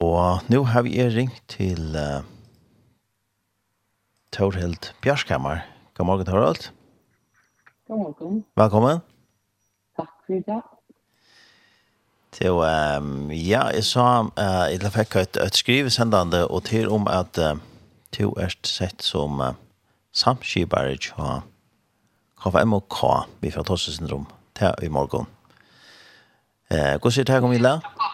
Og nå har vi ringt til uh, Torhild Bjørskammer. God morgen, Torhild. God morgen. Velkommen. Takk for det. Til, um, ja, jeg sa, uh, jeg fikk et, et skrivesendende, og til om at uh, to er sett som uh, samskibare til KFM og K, vi fra Tosse syndrom, til i morgen. Uh, hvordan er det her om i? Ja.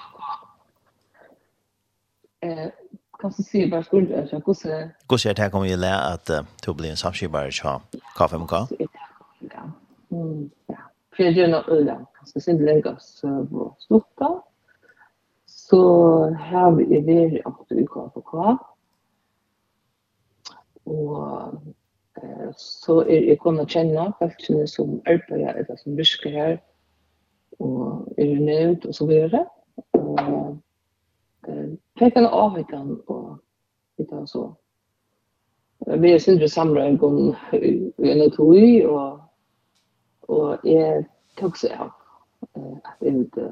kan du se bara skulle jag kusse. Kusse det kommer ju lära att du blir en samskivare så kaffe med kaffe. Mm ja. För jag nog öla. Så sen lägga så på stoppa. Så här vi är vi att vi kan få kvar. Och eh så är jag kommer känna faktiskt som arbetar eller som viskar här och är nämnt och så vidare. Och fikk en avvikan og hitta så. Vi er sindre samra en gång i en tog og og jeg tok seg av at jeg ikke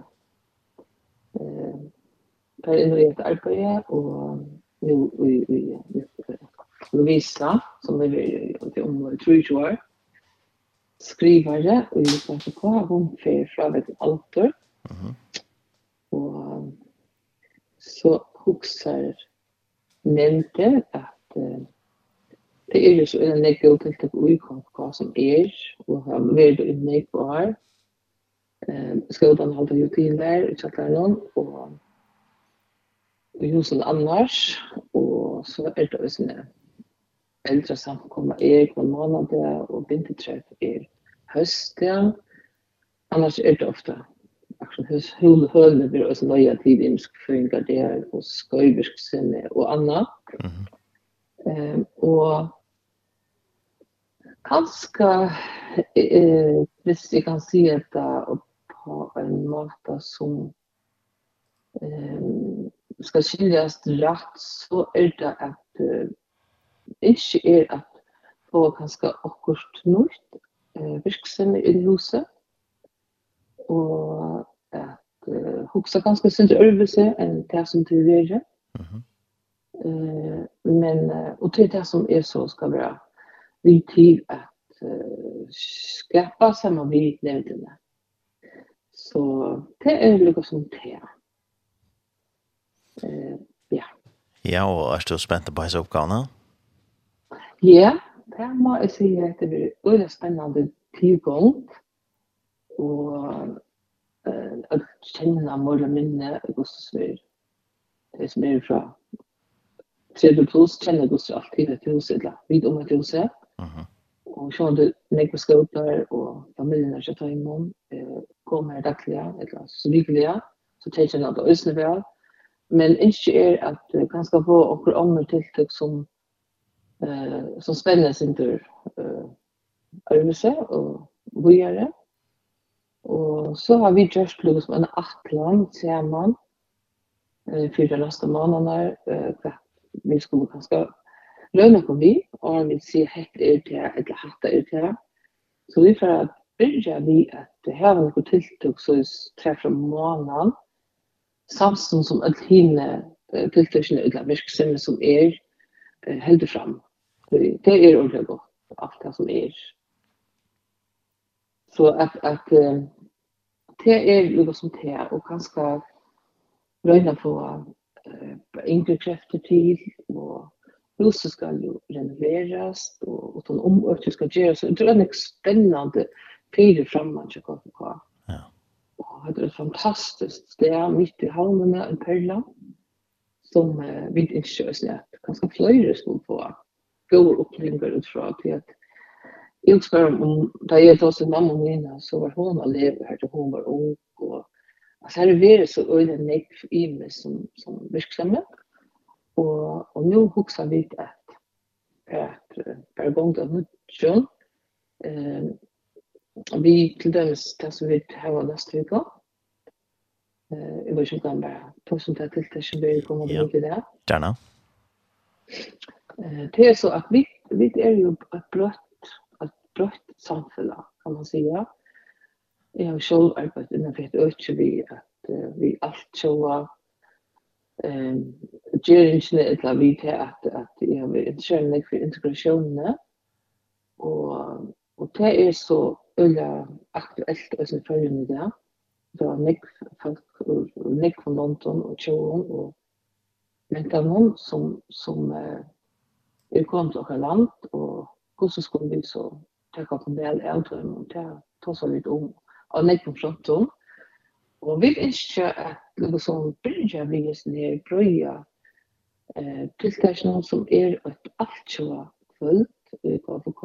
per inn i et arbeid og nu i Lovisa som er om 23 år det og jeg vet ikke hva hun fyrer fra et alter og så huxar nämnde att eh, det är ju så en nekkel till det vi kan gå som är och har med i nekvar. Eh skolan håller ju till där i Chatlaren och i husen annars och så är det också en äldre samkomma är på månader och vinterträff är hösten. Annars är det ofta action hus hul hul vi også så nya tid i funkar det och sköjbisk sinne och annat. Mm. Um, og kanske eh hvis jeg kan se det på en måte som ehm skal skiljas rett så er det at eh, ikke er at få ganska akkurat nytt eh, virksomhet i huset og at uh, hugsa ganske sunt øvelse enn det som til det er. Mm -hmm. uh, men, uh, og til det som er så skal være vi til at uh, skapa samme vi nevnene. Så det er lukka som det. Uh, ja. Ja, og er du spent på hans oppgavene? Ja, det må jeg si at det blir veldig spennende tilgående og eh kjenna morra minne gossur det som er fra 30 plus kjenner gossur alltid et huset eller vid om et Mhm. og så det nekva skåpar og familien er kjøtt imom eh, kommer dagliga eller så lykkeliga så tenker jeg at det øsne vel men ikke er at kan skal få okkur andre tiltak som eh, som spennes sin tur eh, øvelse og bojere Og så har vi just liksom en atlan sammen eh, för de nästa månaderna Eh, vi skulle kanske löna på vi och vi ser helt ut det eller hatta ut det. Så vi för att börja vi att det här var något tilltog så träffar månaden samsyn som att hinna tilltökna ut av som är heldig fram. Det är ordentligt gott, allt det som är Så att, att det är lika som det är och ganska röjna på äh, yngre kräfter till och huset ska ju renoveras och, och de omöter ska göras. Det är en spännande tid framåt jag kommer på. Ja. Och det är fantastiskt. Det är mitt i halmen en perla som eh, vi inte kör så att ganska flöjre skulle få goda upplevelser utifrån till att utför om da jeg då sin mamma mina så var hun och leve her til hun var ung Og, altså her er det så öde neck i meg som som verksamma Og, og nu huxar vi att at per gång då nu John eh vi til dømes det som vi har nästa vecka eh jag vill ju bare bara ta sånt där til det som vi kommer att bli där. gjerne. Eh det er så at vi vi är ju att bröt brøtt samfunnet, kan man säga. Jeg har selv arbeidet innan för øyne vi at uh, vi alt sjåa själva ehm gerinchne eller vi til at, at jeg har vært intresserad for integrasjonene. Og, og det er så ölla aktuelt og så följande där. Det var nek folk nek från London och Tjoen och noen som som eh, er kommet til vårt land og hvordan skulle vi så det kan en del eldre til dem, det tar seg litt om, og nekk om sånt om. Og vi ønsker at noe som byrja vi er sånn her brøya eh, tiltakene som er et alt altjua fullt i KFK.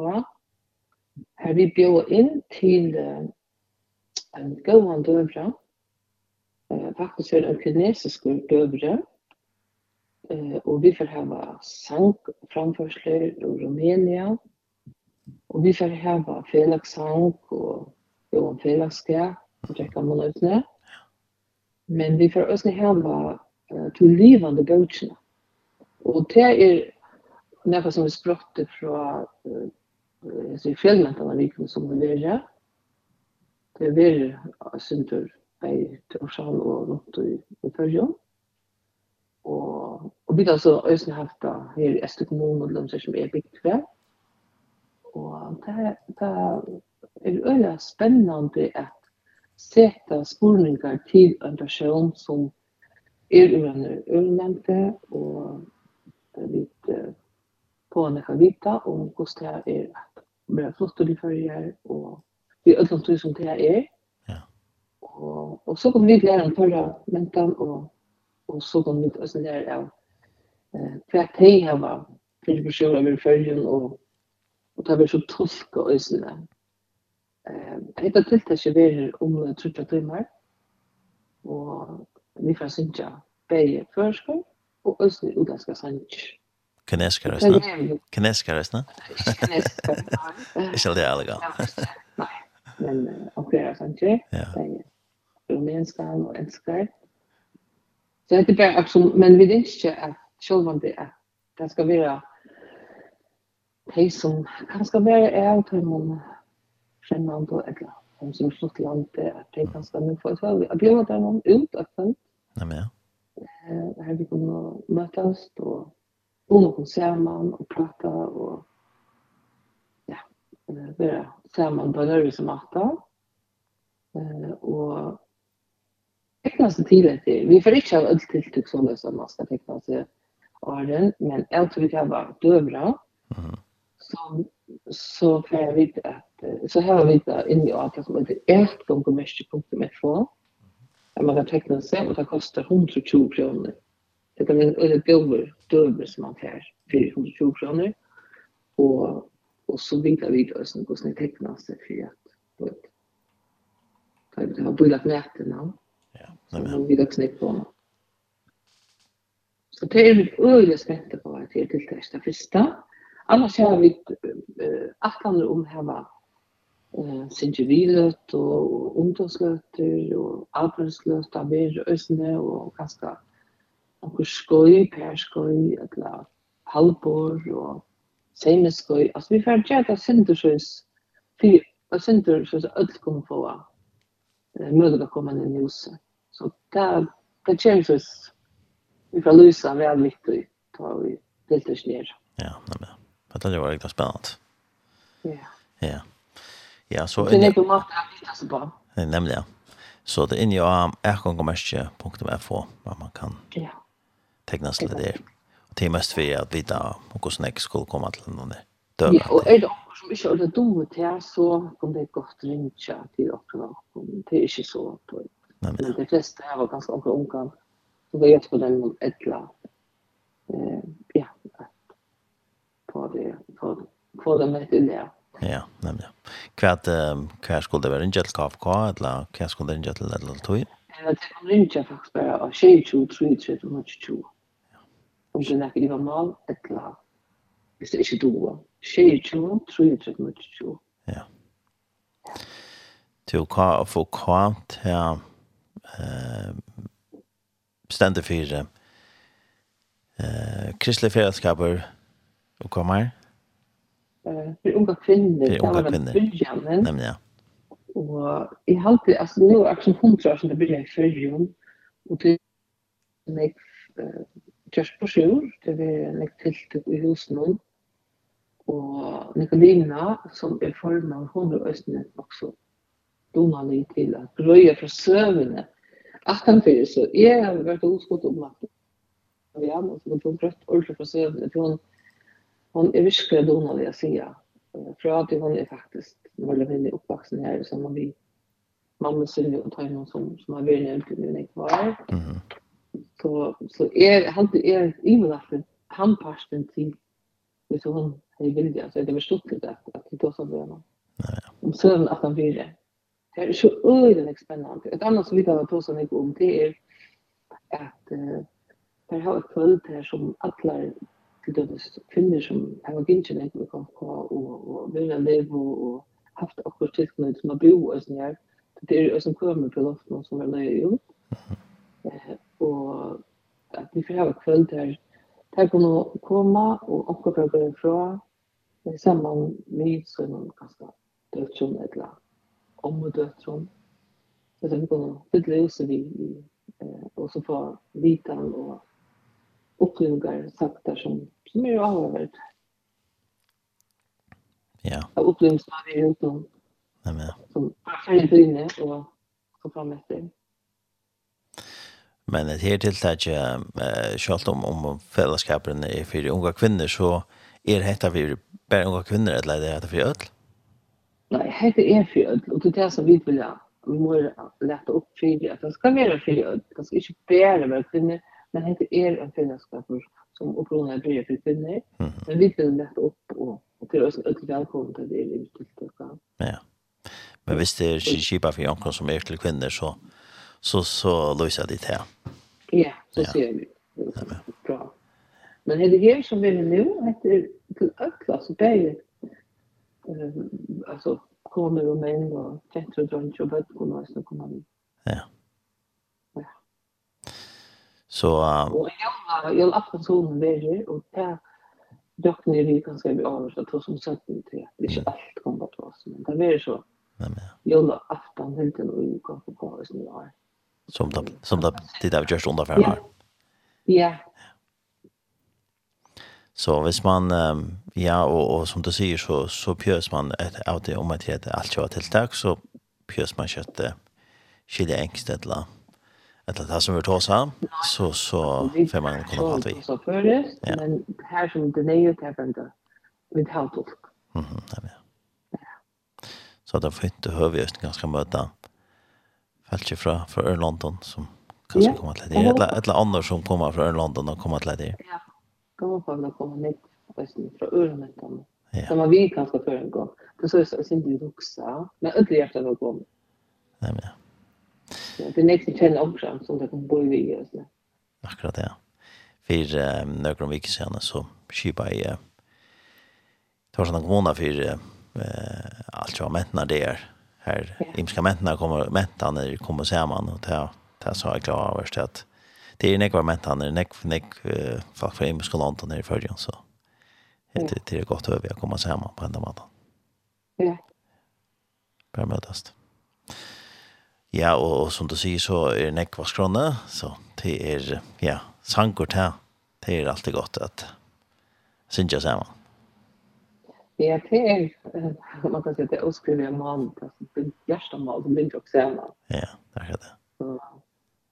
Her vi bjør inn til eh, en gåan døvre. eh, faktisk er det en kinesisk døvre. eh, og vi får ha sang framførsler i Rumænia, Og vi får hava felagssang og jo en felagskap, og tjekka man ut det. Men vi får også hava uh, til livande gautjene. Og det er noe som er språttet fra uh, uh, fjellmentene vikene som vi verer. Det er verer synder bei Orsal og rundt i, i Førjøen. Og, og vi har altså også haft da her i Ester kommune og de som er bygd ved. Og det, det er øyla spennende at seta spurningar til en person som er urenner ørnemte, og det litt på en ekka vita om hvordan det er at blir flott og de følger, og vi er tog som det er. Ja. Og, og så kom vi lære om førre mentan, og, og så kom vi også lære av eh, hva de har for personer over fyrir og og det var så tolka og sinne. Hetta tiltaki verður um 30 tímar. Og vi får synja bæði førskur og øsni utlandska sanj. Kaneskar, ikke? Kaneskar, ikke? Kaneskar, ikke? Ikke aldri elegant. Nei, men opererer sanj. Ja. Rumenska og enskar. Så det er bare, men vi vet ikke at selv om det er, det skal være de som kanskje være er av til man kjenner på eller de som er slått i land, at de kan stemme for et valg. Jeg glemmer at det noen ut av FN. Ja, men ja. Her vi kunne møtes og og noen sammen og prate og ja, være sammen på nødvendig som maten. Og tekna seg til etter. Vi får ikke ha ødel tiltak sånn det som man skal tekna seg åren, men jeg tror vi kan være døvra. Mhm så så får vi att så här har vi det in i Arka som heter ertgångomärke.fo där man kan teckna sig och det kostar 120 kronor. Det kan en eller gåvor döver som man får för 120 kronor. Och och så vidare vidare som går det teckna sig för att på ett. det har bullat nätet nu. Ja, nej men. Vi dock snitt på. Så det är en öliga spänta på att det är till det första. Annars har vi atlander om hava eh sinjevilet og ungdomsløter og arbeidsløst av mer øsne og kanskje noen skoj, perskoj, eller halvbor og seimeskoj. Altså vi får gjøre det sindersøys, for og sindersøys ødel kommer få mulig å komme inn i huset. Så det er det kjennes vi får lyse veldig viktig til vi deltøys nere. Ja, nemlig. Men det var riktigt spännande. Ja. Ja. Ja, så det är ju mat att hitta så bra. Nej, nämligen. Så det är ju rkonkommerske.fo vad man kan. Ja. Teckna sig där. Och det är mest för att vita och hur snäck skulle komma till någon där. Ja, och är det också som inte håller dumme till så om det gott rinja till och det är inte så. Nej, men de flesta här var ganska unga. Så det är ju på den ädla. Eh, ja, få det vad vad det med det. Ja, nämligen. Kvart kvart skulle det vara en gel KFK, eller kvart skulle en gel eller tog. Ja, det kommer inte faktiskt bara av 22, 23, 22. tjej tjej tjej. Om det näka var mal eller hvis det ikke doer. Tjej tjej tjej. Ja. Til hva få hva til eh stendet for eh kristelig fellesskaper Och kommer? Eh, för unga kvinnor. För unga kvinnor. Nämligen, ja. Och i halvtid, alltså nu är det hundra år sedan det började i förrjun. Och det är en just på sjur, det er en tiltak i husen nå. Og Nicolina, som er formen, hun er østene også donalig til at grøye fra søvnene. At han fyrir, så jeg har vært uskott om at Ja, har så gå grøtt ordentlig fra søvnene, for hun hon är virkelig donad jag säga. För att hon är faktiskt väldigt väldigt uppvuxen här som har vi mamma Silvi och Tajman som, som har varit nämnt nu när jag var. Mm. Så, så är, han är han handparsten till hvis hon är vilja så är det förstått lite att, att vi då så börjar man. Om sömn att han blir det. Det är så öjligt spännande. Ett annat som vi kan ta så mycket om det är att uh, det har ett kvöld här som alla till dömes kvinner som har vært ikke varit inte längre med og, og och leve og, og haft akkurat tilknytt som har bo og sånn her. Det er är som kommer på loften som er är löj Og at vi får ha kväll där där kommer att komma och också för att gå ifra ifrån samman med sådana ganska dödsrum eller om och dödsrum. Så det kommer att fylla oss vi Og så få vite og upplevelser sakta som, som är avhörd. Ja. Av upplevs när vi är om. Nej men. Som är för inne och så fram efter. Men det här tilltaget, uh, självt om, om fällskapen är för unga kvinnor så är det detta för bara unga kvinnor eller är det detta för öll? Nej, det är för öll och det är det som vi vill ha. Vi måste lätta upp för att det ska vara för öll. Det ska inte bara vara kvinnor men det är en fällskapur som upprona blir för kvinnor. Men vi vill lätta upp och och till oss att välkomna till det i tiltak. Ja. Men visst det är skipa för onkel som är till kvinnor så så så löser det här. Ja, så ser vi. Bra. Men det här som vi nu heter till ökla så bäj eh alltså kommer och män och tvättar och drar och bötter och som kommer vi. Ja. Så... Och jag jag har haft sån mer och där dock vi kan ganska vi avs att som sagt det är inte allt kommer på oss men det är så. Nej men. Jag har haft helt och i kanske på oss nu här. Som det som det det där just under fem. Ja. Så hvis man, ja, og, og som du sier, så, så pjøs man et, av det om at det er alt kjøret tiltak, så pjøs man kjøttet skilje engst et eller annet eller det som vi tar sammen, så, så får man kunna prata vi. Så før det, men her som det är til tävlande, vi tar tolk. Mm, ja, ja. Så det er fint å høre vi just ganske møte fältje fra, fra Örlondon som kanske ja. kommer til det. Eller, eller andre som kommer fra Örlondon og kommer til det. Ja, kommer fra å komme ned fra Örlondon. Ja. Som man vill kanske för en gång. Men så är det inte vuxa, men ödligt hjärtat var komma. Nej, men ja. Det nästa nästan känner också som det kan bo i oss. Akkurat ja. För eh, några veckor sedan så skipa i eh, Torsan kommuna för eh, allt jag mättnar det är här ja. imska mättnar kommer mättarna kommer samman och ta ta så jag klar överst att det är nekvar mättarna nek nek folk från imska landet här i förrjun så det det är gott över jag kommer samman på ända maten. Ja. Bara mötas. Ja. Ja, og, og som du sier så er nekva skrone, så det er, ja, sanger til, det er alltid godt at synja sammen. Ja, det er, man kan si at det er oskrivet mal, det er hjertemal som begynner å se man. Ja, det er det. Så,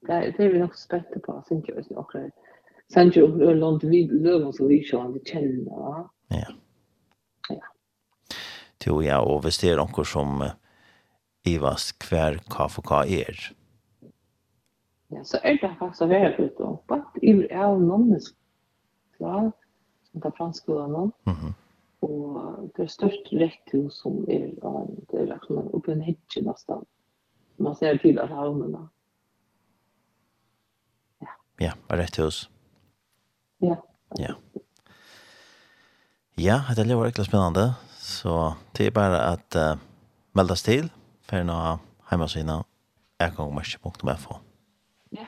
det er, det er vi nok spette på, synja hvis vi akkurat, synja og lønne vi lønne som vi kjenner, kjenner, ja. Ja. Ja. Jo, ja, og hvis det er noen som, uh, Ivas hver KFK er. Ja, så er det faktisk å være ute og bare i av noen slag, som tar franskolene, mm -hmm. og det er størst rekke som er, det er akkurat oppe en hedge nesten. Man ser til at havnen da. Ja, ja rett hus. Ja. Ja. Ja, det lever virkelig spennende, så det er bare at uh, meldes til, ferien av heimasina ekongmerske.fo. Ja.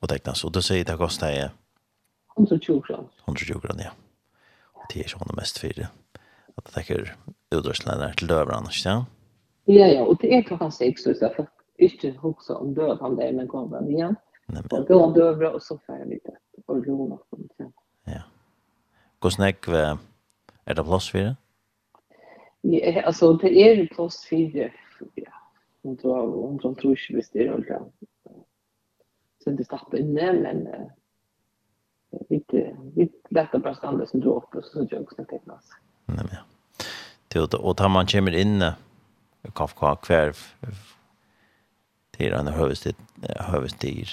Og teknas, så du sier det koster jeg 120 kroner. 120 kroner, ja. Og det er ikke henne mest fire. At det tekker utdørslærer til døveren, ikke sant? Ja, ja, og det er klokka 6, så jeg får ikke huske om døveren der, men kommer den igjen. Nej, men... Og gå om dövra och så får jeg litt organer. Ja. Hvordan är det plats för det? Ja, alltså det är plus 4. Ja. Och då om som tror jag visst det är alltså. Så det startar inne men inte inte lätta bara stanna som då uppe så jag också tecknas. Nej men. Det och tar man kommer inne kafka kvar till den hövstig hövstig.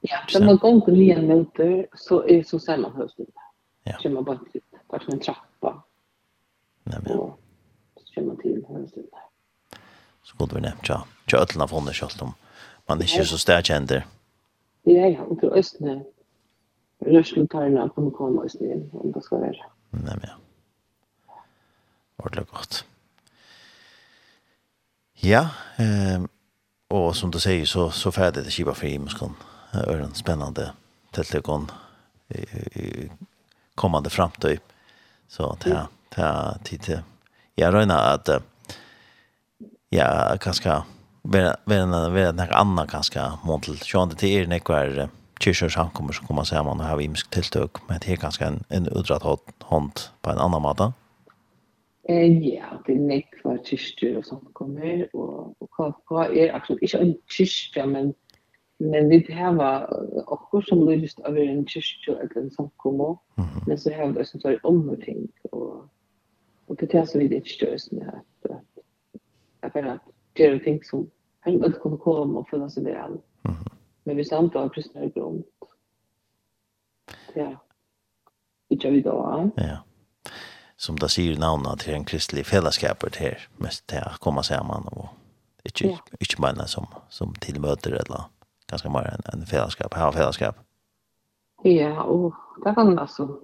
Ja, så man går inte ner mot så är så sällan hövstig. Ja. Så Kommer bara som en trappa. Nej men kommer till den här stunden. Så kunde vi nämnt, ja. Kjötlarna från det kjölt om man inte är så stärkänder. Ja, ja, och till östnä. Rörslutarna kommer komma östnä in om det ska vara. Nej, men ja. Ordentligt gott. Ja, ehm og som du sier, så så ferdig det kiba för Imskon. Ören spännande tältlekon kommande framtøy. Så det er tid til jag röna att ja kanske vera vera vera några andra kanske mot till sjönde till er nekvar kyrkors han kommer så kommer säga man har imsk tilltök men det är ganska en en udrat hand på en annan måte. Eh ja, det är nekvar kyrkor och sånt kommer och och kvar är absolut inte en kyrka men men vi har också som lyst av en kyrka eller en samkomma men så har det sånt så omting och Och det är så vi det störs med att att för att det är ting som han inte kommer komma och för oss det är. Men vi samtalar precis när det går. Ja. Inte vi då. Ja. Som där sier navnet til en kristelig fellesskap er här mest til å komme sammen og ikke, ja. ikke bare som som tilmøter eller ganske mer en, en fellesskap, ha fellesskap. Ja, och det kan alltså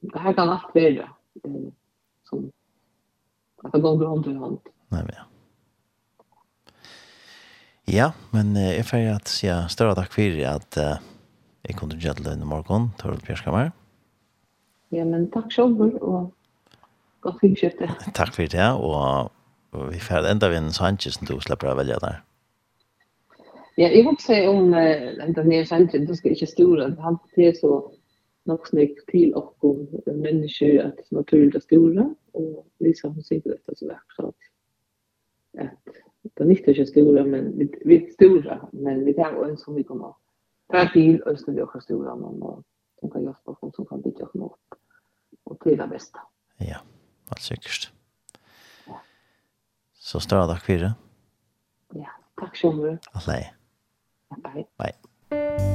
det här kan allt vara som att det går runt i hand. Nej, men ja. Ja, men eh, jeg får at si større takk for at uh, jeg kom til Gjødle i morgen, Torvald Bjørskammer. Ja, men takk selv, og godt finskjøpte. Takk for det, og, og vi får enda vi en Sanchez som du slipper å velge der. Ja, jeg vil si om uh, enda nye Sanchez, du skal ikke store, han til så nog snyggt till och om människor att naturligt stora och Lisa hon ser detta så vackert så att det är inte så stora men vi, vi är stora men vi kan en som vi kommer ta till och stödja oss stora men och som kan hjälpa folk som kan bygga oss upp och till det bästa. Ja, alt sikkert. Ja. Så større takk for det. Ja, tack så mycket. Alla. Bye. Bye.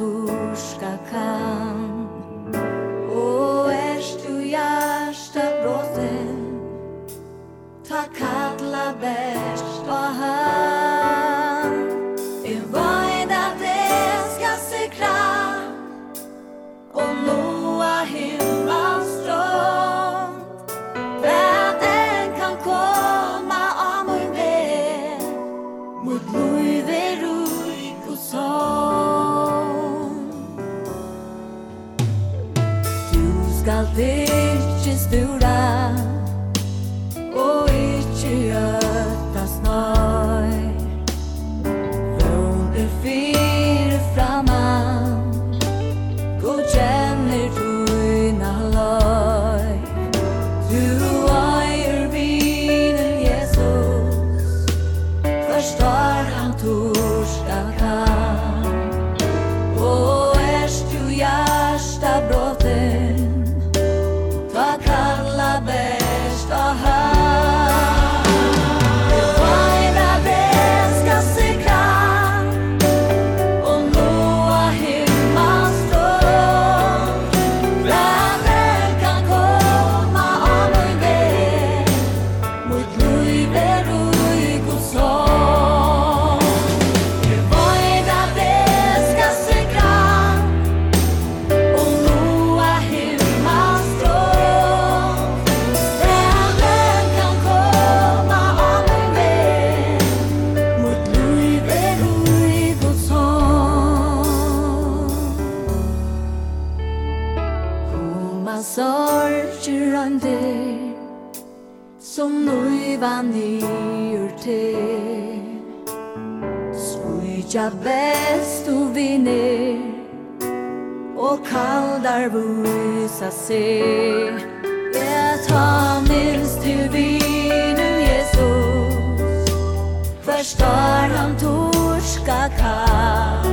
turska kall. Ja best du viner O kaldar vusa se Ja ta minns du vinu Jesus Förstar han torska kall.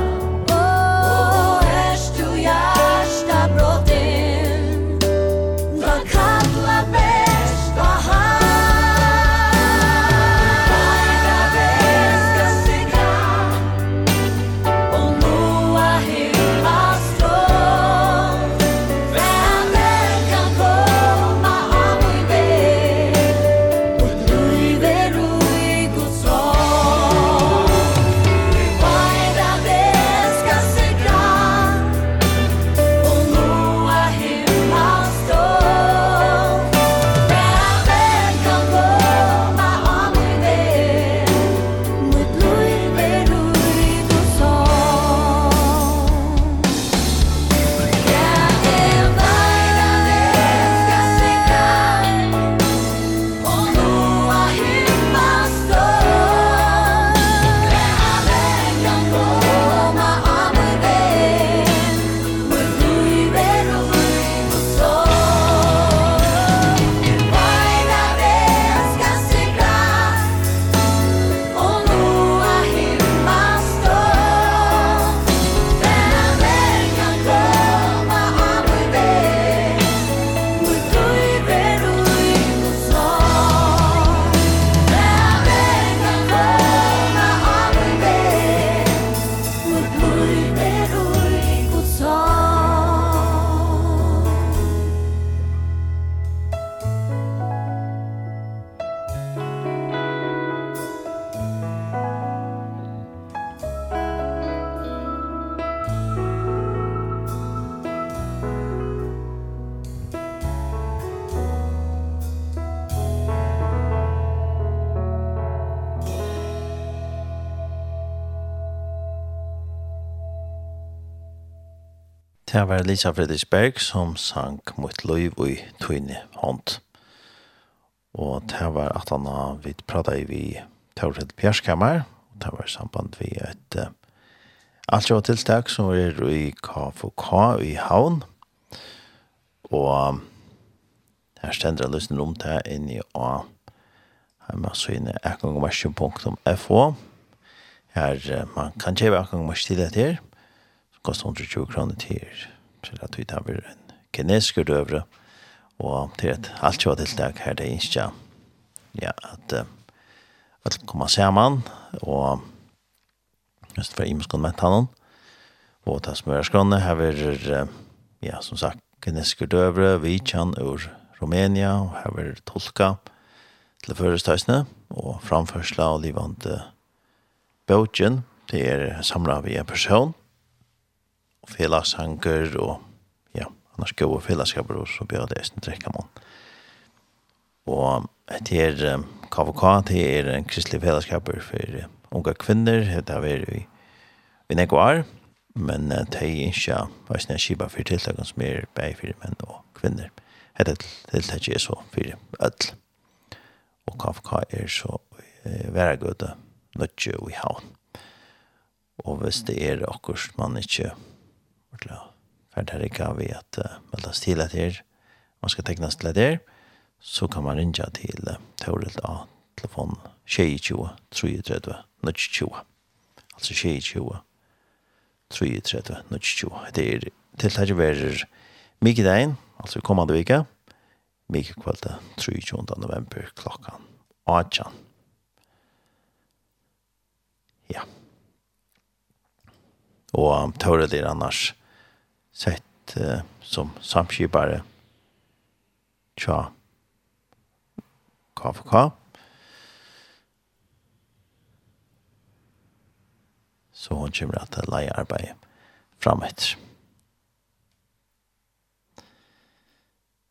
Det var Lisa Fredriksberg som sang mot liv i tøyne hånd. Og det var at han har vidt pratet i vi Taurid Pjerskammer. Og det var i samband vi et uh, alt jo tiltak som er i KFK i havn. Og um, her stender jeg løsning om det inn i A. Her må så inne akkurat.fo. Her uh, man kan kjøpe akkurat.fo til det her kost 120 kroner til. Så det vi tar en kinesisk døvre, og til et alt jo tiltak her det er ikke, ja, at alt kommer sammen, og just for imenskunn med tannen, og ta smørskronne, her er, ja, som sagt, kinesisk døvre, vi kjenn ur Romania og her er tolka til førestøysene, og framførsla og livande bøtjen, det er samla vi en person, felasanger og ja, annars gode felaskaper og så blir det eisen drekka mån. Og det er KVK, det er en kristelig felaskaper for unga kvinner, det har vært i i nekko men men det er ikke veisne skiba for tiltakene som er bei for menn og kvinner. Det tiltak er så for ødel. Og KVK er så være gøyde nødje og i havn. Og hvis det er akkurat man ikke ordentlig ferdig her ikke vi at uh, meldes til etter, man skal tegnes til etter, så kan man rinja til uh, Toril A, telefon 22 33 20 altså 22 33 20 det er tiltaket verer mye dagen, altså kommande vika, mye kvalitet 23. november klokkan 18. Ja. Og Tore er annars sett uh, som samskipare tja KFK. Så hon kommer att leie arbeid fram etter.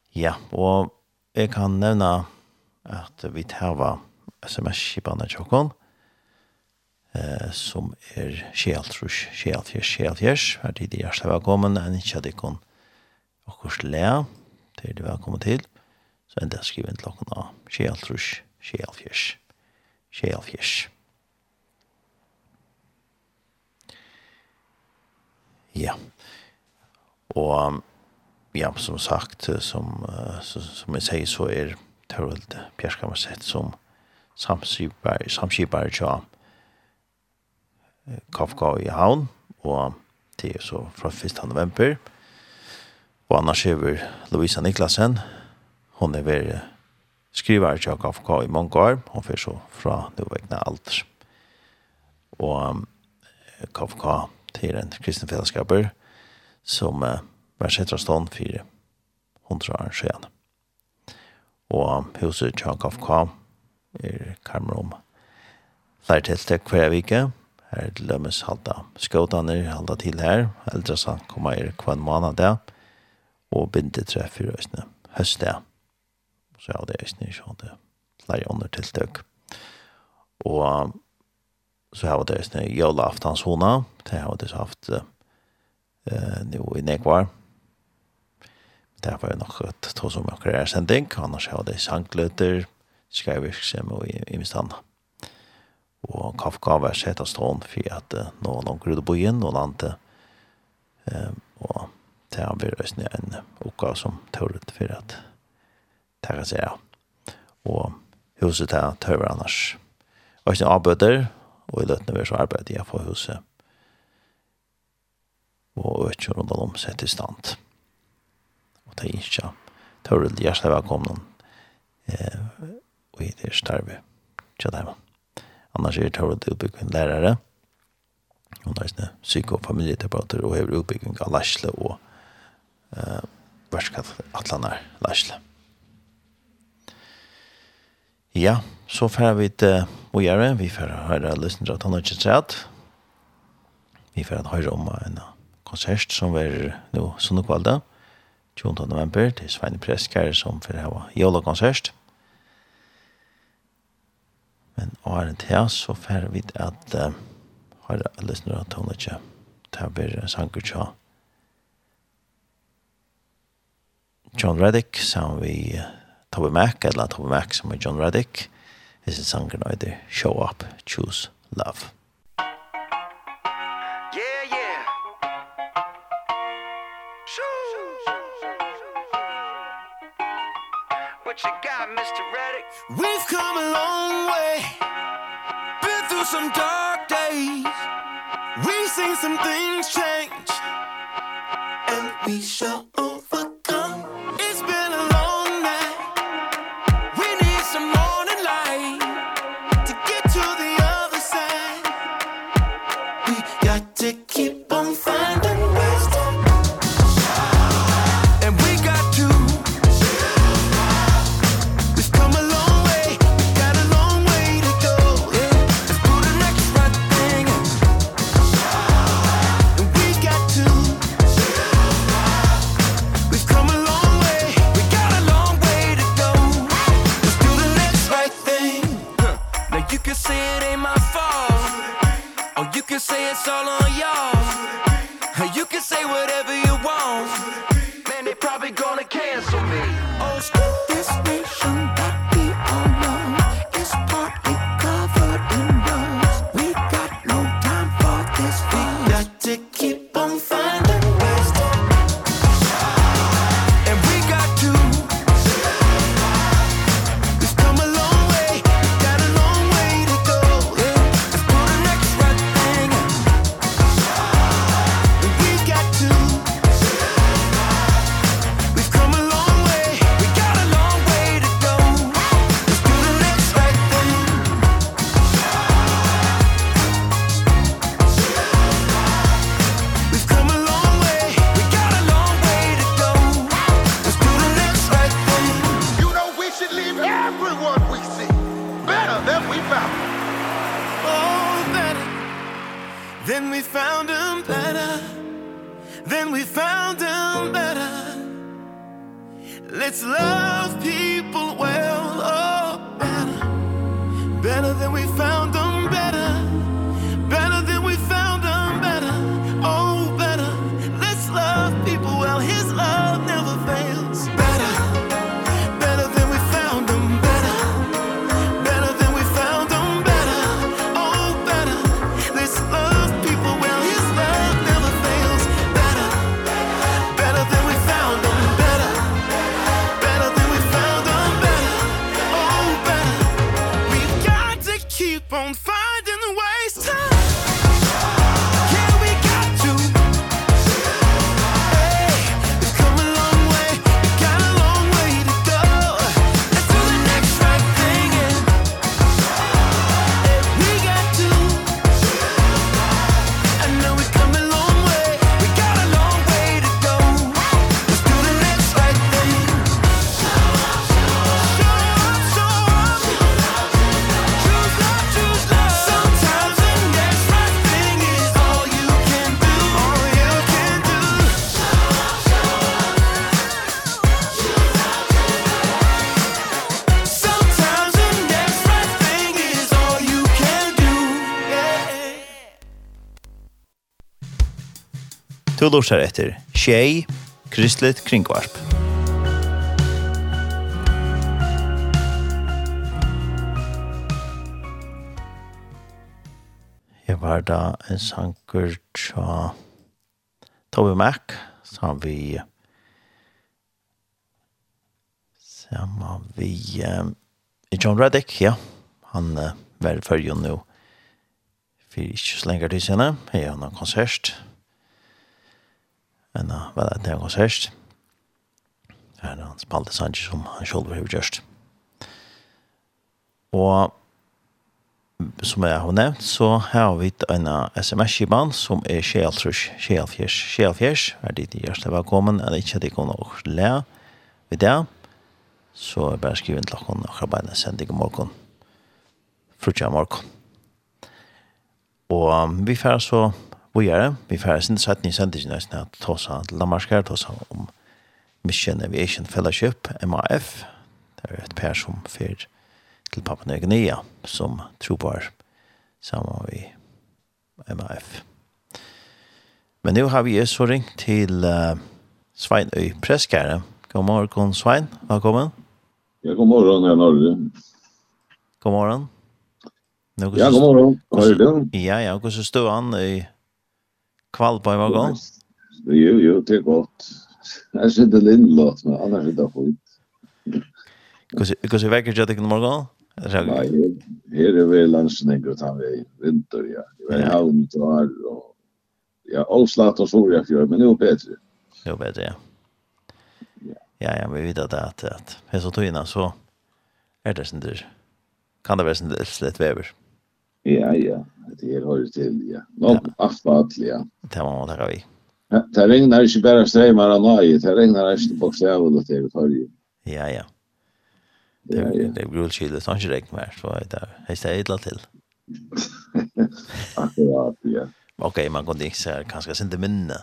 Ja, og jeg kan nevne at vi tar sms-skipene til eh, som er kjeltrus, kjeltjers, kjeltjers. Her tid er hjertelig velkommen, en ikke hadde kun okkurs lea, til det velkommen til. Så enda skriver en klokken av kjeltrus, kjeltjers, kjeltjers. Ja, og ja, som sagt, som, som, som jeg sier, så er Tørvald Pjerskamer sett som samskipar, samskipar til Kafka i havn, og det er så fra 1. november. Og annars er Lovisa Niklasen, hon er ved skriver til Kafka i mange år, hun fyrer så fra Novegna Alter. Og Kafka til en kristen fellesskaper, som uh, var settra stånd for hundra år siden. Og huset Tjankafka er kamerom. flere tilstek hver vike, her er det lømmes halda skåtene, halda til her, eldre så kommer er hver måned der, og binde tre fire øsne høst der. Så ja, det er ikke ikke det. flere under tiltøk. Og så har det øsne jøla aftans hona, det har det så haft uh, nå i nekvar. Det var jo nok et to som akkurat er sending, annars har det sangløter, skrevirksem og i, i mistanda og Kafka var sett av stånd for at uh, nå noen grudde på inn og landet. Um, og det har vært østene en oppgave som tør ut for at det kan si ja. Og huset her tør annars. Og ikke avbøter, og i løtene vi så arbeider jeg for huset. Og ikke rundt om sett i stand. Og det er ikke tør ut hjertelig velkommen eh, og i det starve. Tja, det Annars er det att utbygga lærere. lärare. Hon har sina psyko- og familieterapeuter og hever utbyggning av Larsle och eh, världskallatlanar Larsle. Ja, så får vi til å gjøre. Vi får høre lysten til at han har ikke sett. Vi får høre om en konsert som er nå nu sönderkvalda. 20 november til Svein Preskare som får ha jola konsert. Men åren til så får vi at uh, har lyssnare at hon ikke Ta blir sanger tja. John Reddick som vi uh, Tobbe Mac, eller Tobbe Mac som er John Reddick, is en sanger nå Show Up, Choose Love. what you got, Mr. Reddick? We've come a long way Been through some dark days We've seen some things change And we shall overcome Du lortar etter Tjei, Kristelig Kringvarp. Jeg var da en sanker tja Toby Mac, som vi samma vi um, John Reddick, ja. Han uh, var förrjun nå for ikke så länge til senare. Jeg har en konsert. Men uh, vel, det er konsert. Her er han spalte sanger som han selv har gjort. Og som jeg har nevnt, så har vi en sms-kiban som er Kjeltrus, Kjelfjers, Kjelfjers. Er dit hjertelig velkommen, eller ikke at de kommer å le ved det. Så jeg bare skriver inn til dere og arbeidene sender deg i morgen. Frutja morgen. Og vi får så bojare, vi færre sin sætning sender sin næsten at tåsa til Danmarkar, tåsa om Mission Aviation Fellowship, MAF, det er et per som fyrt til Papua Nya Guinea, som trobar sammen vi MAF. Men nu har vi så ringt til uh, Svein Øy Preskare. God morgen, Svein, velkommen. Ja, god morgen, jeg er Norge. God morgen. Någon ja, god morgen. Hva er det? Ja, ja, hvordan stod han i Kvalpa i morgon? Jo, jo, det er godt. Jeg sitter lindlåt, men annars er det fint. Hvordan vekker du deg i morgon? Nei, her er vi landsning og tar vi vinter, ja. Vi er havn og tar, og ja, Åslat og Soria fjør, men jo bedre. Jo bedre, ja. Ja, ja, vi vet at det at, at, at, at, tog at, så er det at, at, at, at, at, at, at, at, Ja, ja. Det er høyre til, ja. Nå, aftenat, ja. Det må man takke vi. i. Det regner ikke bare streimere av nøye, det regner ikke på stedet til det høyre. Ja, ja. Det er ja, ja. er grulkylet, sånn ikke regn mer, så det er stedet til. Akkurat, ja. Ok, man kunne ikke se kanskje sinde minne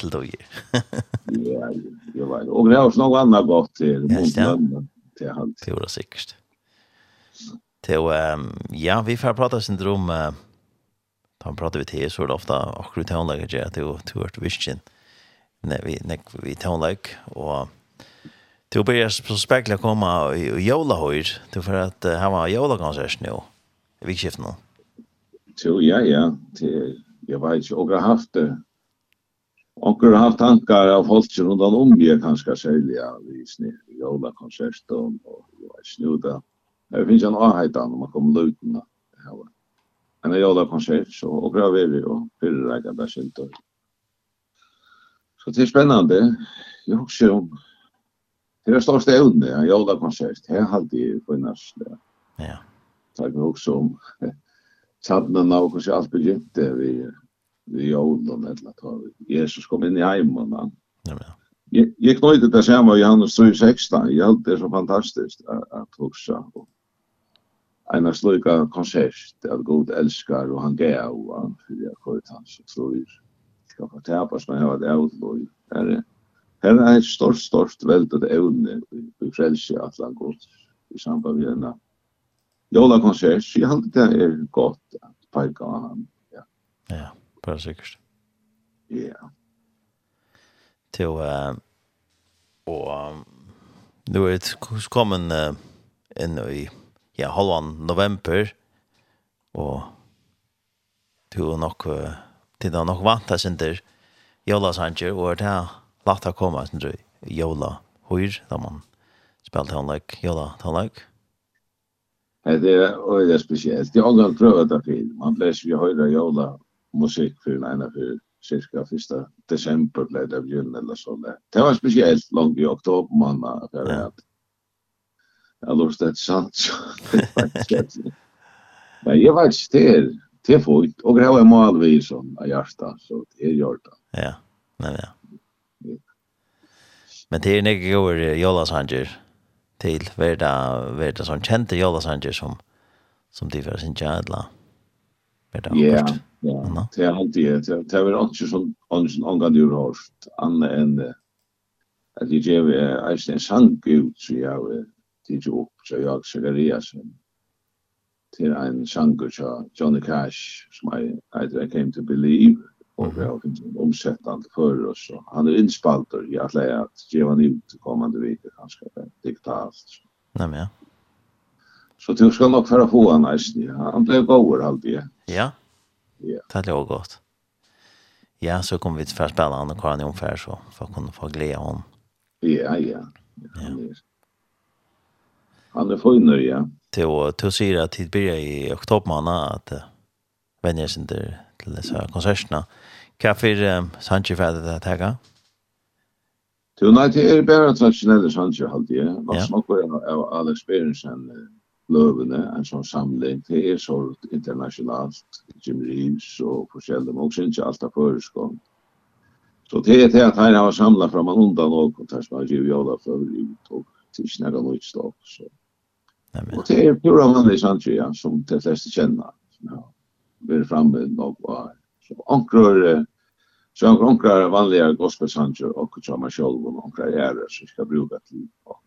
til døyer. ja, ja, ja. Og det er også noe annet godt til. Ja, ja. Det er han. Det var sikkert. Til, um, ja, vi får prata sin syndrom uh, han pratar vi til, så er det ofta och hur tonläget är till till vart visken, Nej, vi nej vi tøvnlegger, og til å begynne så spekla komma i Jola til for at uh, her var Jola konsert nu. Vi skift nu. Jo ja ja, till jag var ju och haft det. Och har haft tankar av folk runt om mig kanske sälja vi snir Jola konsert och jag vet inte Det finns en avhajtan om man kommer luten. Men jag gjorde konsert så och bra väder och pyrräka där skylt. Så det är spännande. Jag också om det är största ävne. Jag gjorde konsert. Här har alltid funnits det. Ja. Tack mig också om tjadnarna av kanske allt begynte vi vi jorden eller tar Jesus kom in i heimen. Ja, ja jag knöjde det samma i Johannes 3.16. Jag hade det så fantastiskt att huxa. En slöka konsert att god älskar och han gav och han fyra sköt hans tror ska få tapas men jag var det utloj. Här är ett stort, stort väldigt evne i frälse att han gått i samband med denna jola konsert. Jag hade det är gott att peka han. Ja, bara sikkert. Ja till och nu er det kommet uh, inn i ja halvan november og du er är nog det er nok vant sen där Jola Sanchez og det er lagt å komme sen du Jola Høyr da man spiller spelar han like Jola han like Det är öjda speciellt. Det är ångan prövat av film. Man blir sig ju höjda jola musik för en ena för cirka första december blev det bjuden eller så där. Det var speciellt långt i oktober månad för att jag lust det sant. Men jag var det till fot och det var mål vi som är hjärta så det är gjort. Ja. Nej ja. Men det är några gånger Jolas Hanger till värda värda som kände Jolas Hanger som som de var sin jävla. Ja. Yeah. Ja, det är alltid det. Det är väl också som ansen angående ju hårt annat än att det ger är en sang ut så jag det ju upp så jag Zacharias som till en sank av Johnny Cash som I I came to believe och vi har omsättande för oss så han är inspalter i att lära att ge han ut kommande vecka kanske diktast. Nej men ja. Så du ska nog föra på han nästan. Han blev gåvor alltid. Ja. Ja. Det låg gott. Ja, så kommer vi till förspelaren och Karin ungefär så för att kunna få glädje hon. Ja, ja. ja. Han är finner, ja. Till till säger att det blir i oktober månad att vänjer sig inte till dessa konserterna. Kaffe um, Sanche för det att ta. Du nei, det är bara traditionella Sanche halt, ja. Hva snakker jeg av Alex Berensen løvene, en sånn samling, det er så internasjonalt, Jim Reeves og forskjellige, men også ikke alt av føreskånd. Så det er det at her har samlet fra man undan og kontakt har givet Jola for i og til snakka noe ståk. Så. Og det er pura vanlig Sandria som de fleste kjenner. Ja, vi er framme nok var. Så ankrør, så han ankrør vanliga gospelsanger och som kjama själv och ankrør ære som ska bruka till och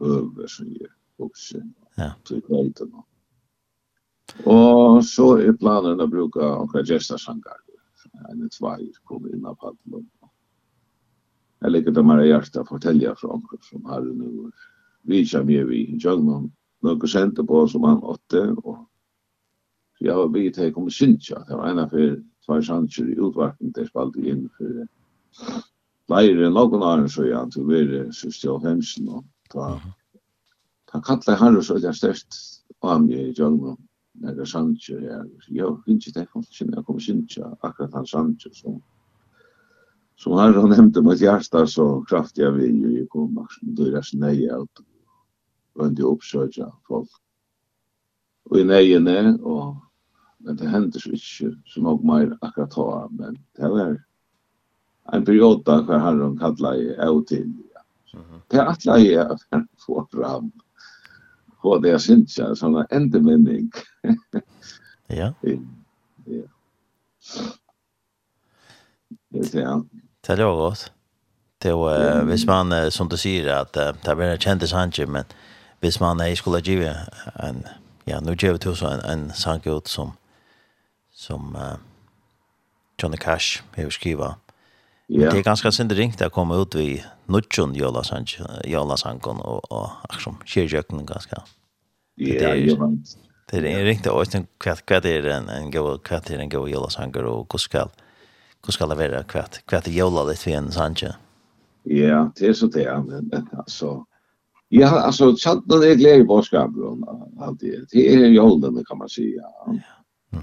över som ger också. Ja. Så det var inte något. Och så är planen att bruka några gäster sankar. En ett varje kommer in av paddeln. Jag lägger det här hjärta att fortälja från omkring som har nu. Vi kör med vi i Jögman. Några center på som han åtte. Och jag har vi till kommer synsja. Det var ena för två chanser i utvartning. Det spalt in för Leire, någon annan så jag antog vi det sista och hemsen. Och ta han kallar han så där störst om i jungle när det sant är jag inte det funktion jag kommer inte akkurat han sant så så har han nämnt med hjärta så kraftiga vi ju kom max då är det nej allt och det uppsöka folk och i nejene och men det händer så inte så nog mer akkurat ta men det var en period där han kallar jag till Det är att lägga att få fram på det jeg synes jeg, sånn en endemenning. ja. Ja. Det er han. Det er godt. Det er, hvis man, som du sier, at det er bare kjent sannsyn, men hvis man er skulle ge en, ja, nu ger vi till så en, en sannsyn ut som, som uh, Johnny Cash har skrivet, Ja. Det är ganska synd ringt att komma ut vid Nutjon Jola Sanch Jola Sankon och och action kyrjöken ganska. Ja, ja. Det är ringt att östen kvart kvart är en en gå kvätt är en gå Jola Sankon och kuskal. Kuskal är vara kvart kvätt Jola det för en Sanch. Ja, det är så det är men alltså Ja, alltså chatten är glädje i då. Alltid. Det är ju kan man säga. Ja. Mhm.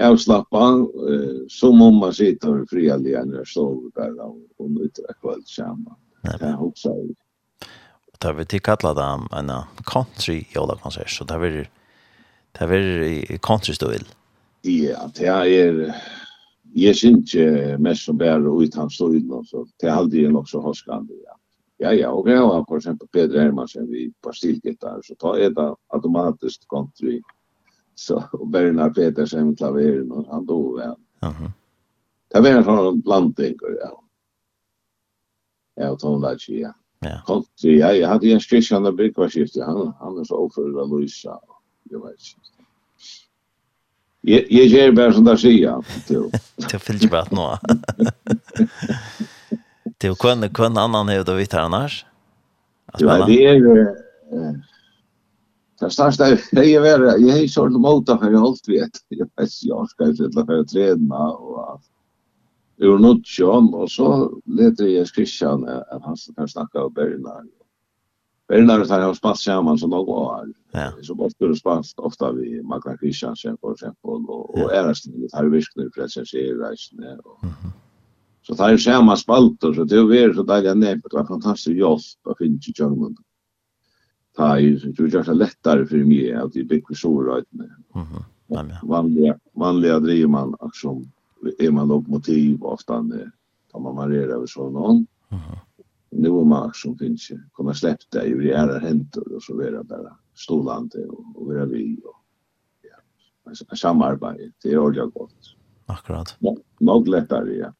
avslappa eh, som om man sitter och frialliga när jag står där och, nyter njuter kväll samman. Det är också är Och där vi tillkallar det en country jordakonsert, så där vi det där vi country stil. Ja, det är jag syns inte mest som bär ut han stil så det är alltid så hoskande. Ja. Ja, ja, och jag har för exempel Peter Hermansen vid på stilgitarr så tar jag det automatiskt country så och Bernard Petersen med klaveren och han dog väl. Mhm. Det var en sån blandning ja. Ja, och hon där ja. Ja. Country, ja, jag hade en station där brickvaskift, han han är så offer av Luisa. Jag vet inte. Jag jag ger bara sån där sia. Det finns ju bara nå. Det kunde kunde annan hur då vi här annars. Ja, det är ju Det största det är väl jag har kört mota för jag hållt vet. Jag vet jag ska ju till för att träna och allt. Ur något sjön och så leder jag Christian att han kan snacka om Bernard. Bernard har jag spass samman så något år. Ja. Så måste du spass ofta vi Magna Christiansen för exempel och och är det har visst för att se reisne och Så tar jag samma spalt och så det är så där jag nämnt det var fantastiskt jobb att finna i Jörgmund ta i som tror jag lättare för mig att det blir så rätt med. Mhm. Vanliga vanliga driver man som är man lokomotiv ofta tar man man över så någon. Mhm. Nu är man som finns ju kommer släppa det ju det är hänt och så vidare bara stolande och och vidare vi och ja. Samarbete det är ordentligt gott. Akkurat. Nog lättare ja.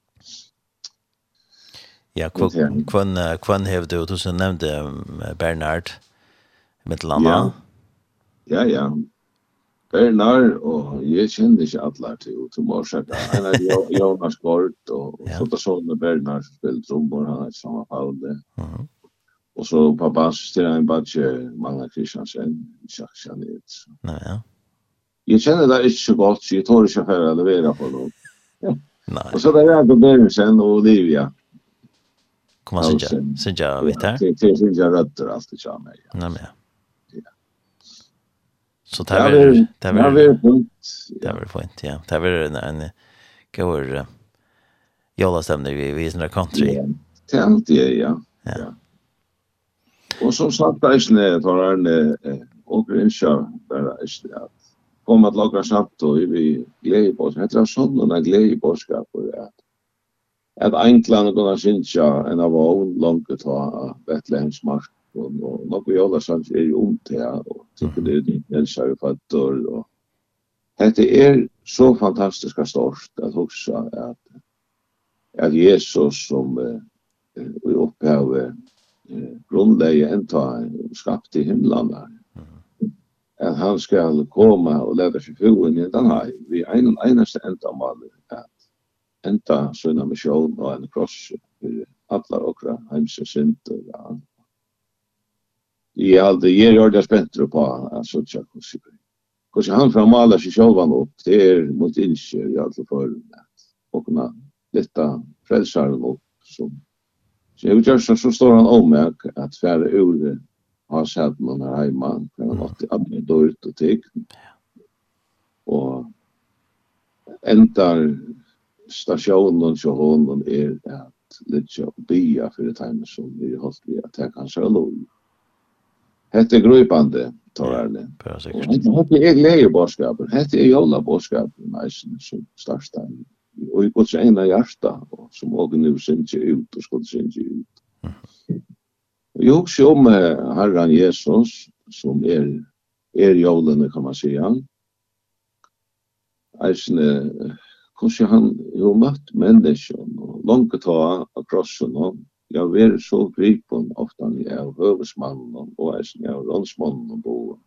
Ja, kvann kvann hevde du så nämnde Bernard med landa. Ja, ja. ja. Bernar, og jeg kjenner ikke alle til til Morsaka. Han er Jonas Gård, og ja. tar sånn med Bernar som spiller trommer, han er samme falde. Uh. Og så på bass til en badge Magna Kristiansen, Jack Janet. Nei, ja. Jeg kjenner det ikke så godt, så jeg tør ikke for å levere på noe. Ja. Nei. Og så det er det Bergensen og Olivia. Kommer man synge, synge, vet du? Synge rødder, alt det kjenner jeg. Nei, men ja. Så det var det var det var fint, ja. Det var en en går jolla stämde vi vi såna country. Tänt det ja. Ja. Och som sagt där är för en och en show där är det kom att laga samt och vi glädje på oss. Det är en glädje på oss att att England kunna synja en av vår långt ta Betlehems mark och något jag har sagt är ju ont här och tycker det är en fattor, og det er så fantastiska stort at huxa at, at Jesus som eh, upphav eh, grundlägger en ta skapt i himlarna at han skal komme og leva seg fjoen i den her, vi er en eneste enda mal at enda sønna misjon og en kross for alle okra heimse synd og i allt det ger jag det spänt på alltså tjocka och så han fram alla sig själva upp det är mot inse i alla fall och kunna detta frälsaren upp som så jag gör så så står han om mig att färre ur har sett man här hemma kan han alltid använda ut och tek och ändar stationen så hon är att lite bya för det time som vi har hållit vi att ta kanske lov Hette er grøypande, torrarlig. Ja, hette er glede borskapen, hette er jola borskapen, næsen som starsta. Og i gods ena hjarta, og som og nu sindsje ut, og skod sindsje ut. Og jo, som herran Jesus, som er, er jolene, kan man sija, eisen, hvordan han jo møtt menneskjon, og langt ta av krossen, og Jeg var så gripen ofte när jag var hövesmannen och äsen jag var landsmannen och bo.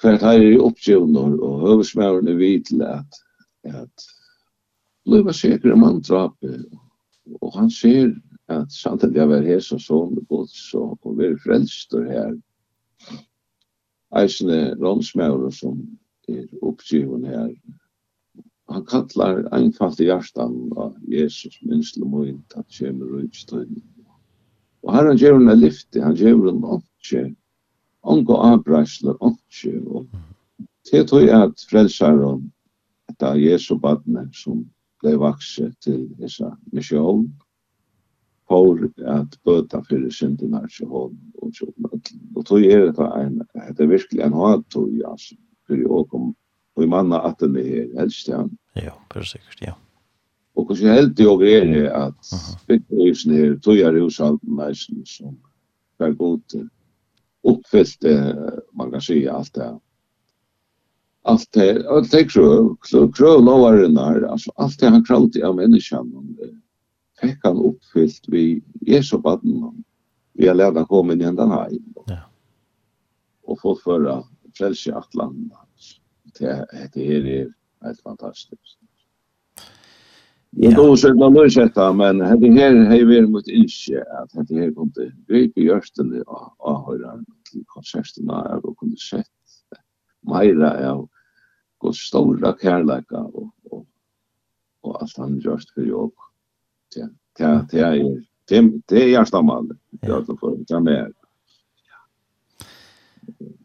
För att här är ju uppgivnor och hövesmannen är vid till att, att bliva säker om han drape. Och han ser att samtidigt jag var här som son och så och var frälster här. Eisen är landsmannen som er uppgivna här han kallar einfalt i hjartan av Jesus minnsle moin at kjemur ut støyne. Og her han gjør en lyfte, han gjør en åndsje, ångo avbreisler åndsje, og til tog at frelsaren, etter Jesu badne som ble vakse til disse misjon, for at bøta fyrir syndina til hånd og tjotnadlen. Og tog er det en, det er virkelig en hatt hattog, altså, fyrir åkom og i manna at den her, helst ja. Ja, bare sikkert, ja. Og hvordan helt det også er det at bygghusen her, tøyere hushalten næsten som var god oppfyllt, man kan si alt det. Alt det, alt det krøv, krøv lovaren her, altså alt det han kravde av menneskene, fikk han oppfyllt vi Jesu baden, vi har lært å komme inn i hendene her. Ja. Og få føre frelse i atlandet det här är helt fantastiskt. Ja. Det går så då lös detta, men det här har ju varit mot inse att det här kom till gripa i östen och höra till konserterna och kunde sett mera av Guds stora kärleka och, och, och allt han gjort för jag. ja det, det är det, det är jag stammande. jag då för det med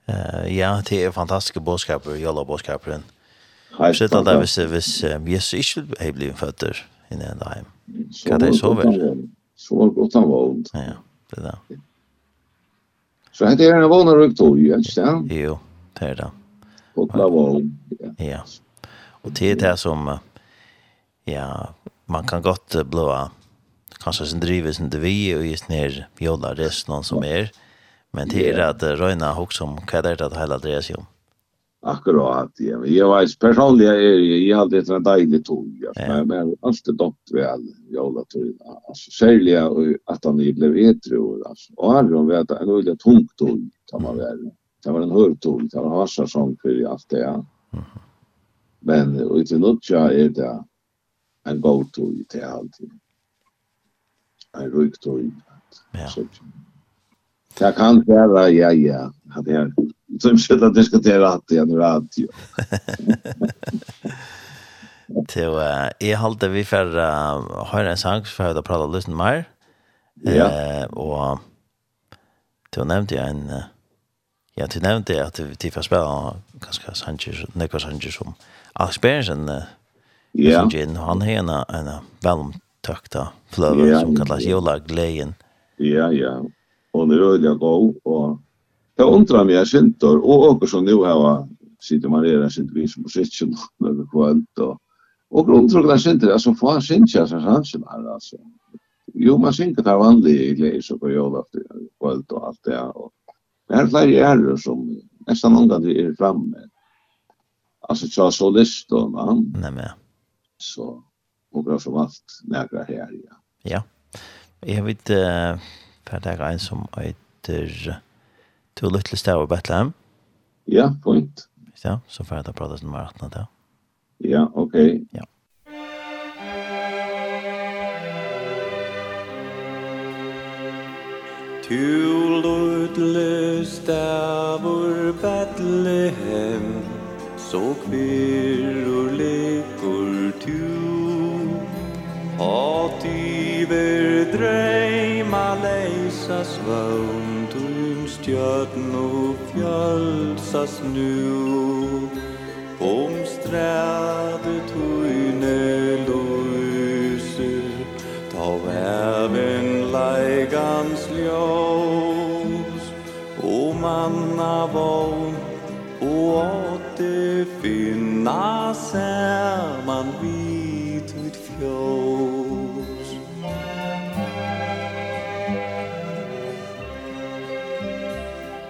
Uh, ja, det er fantastiske bådskaper, jolla jalla bådskaperen. Sett det, hvis, hvis um, Jesus ikke er blivet føtter i den en heim, hva det så vel? Så var godt han var ond. Ja, det er det. Så hette er en vana røyk tog, ikke sant? Jo, det er det. Godt han var ond, ja. Og det er det som, ja, man kan godt blåa, kanskje sin drives sin vi, og just ned jolla resten som er, ja Men det är att röjna också om vad det är att hela det sig om. Akkurat, ja. Jag vet personligen är jag alltid ett dejligt tog. Men men har alltid dött väl i alla tog. Alltså, särliga att han blev etro. Alltså, och han har varit en väldigt tung tog kan man väl. Det var en hörtog, det var harsa sång för allt det. ja. Men utan något är det en god tog till alltid. En rik tog, Ja. Så, Det kan vara, ja, ja. Det är som skit att diskutera att det är radio, radio. Till jag hållde vi för har en sang för att prata lite mer. Ja. Och til nämnde jag en ja, till nämnde att vi får spela ganska Sanchez, Nico Sanchez som Aspersen. Ja. Som han har en välomtökta flöver som kallas Jola Gleien. Ja, ja hon er øyelig god, og det undrar meg sintor, og åker som nu hava, sitter man er en sintor vis på sitsen, når kvöld, og og undrar meg sintor, altså få han sintor, altså hansen her, altså. Jo, man sintor tar vanlig i gleis og på jólafti, kvöld og alt det, og det er flere ærer som nesten omgang er framme. Altså, tja solist og mann. Nei, men. Så, og bra som alt, nægra her, ja. Ja. Jeg vet, uh, for det er en som heter to lytte stav i Bethlehem. Ja, point. Ja, så får jeg da prate som nummer 18 da. Ja, ok. Ja. Tu lutle stavur Bethlehem Så kvirror lekur tu Hat iver dreim Sas vant un stjörn og fjöld sas nu. Om stræde tøyne løyser Ta væven leigans ljós. O manna vogn og åtte finna saman vid ut fjós.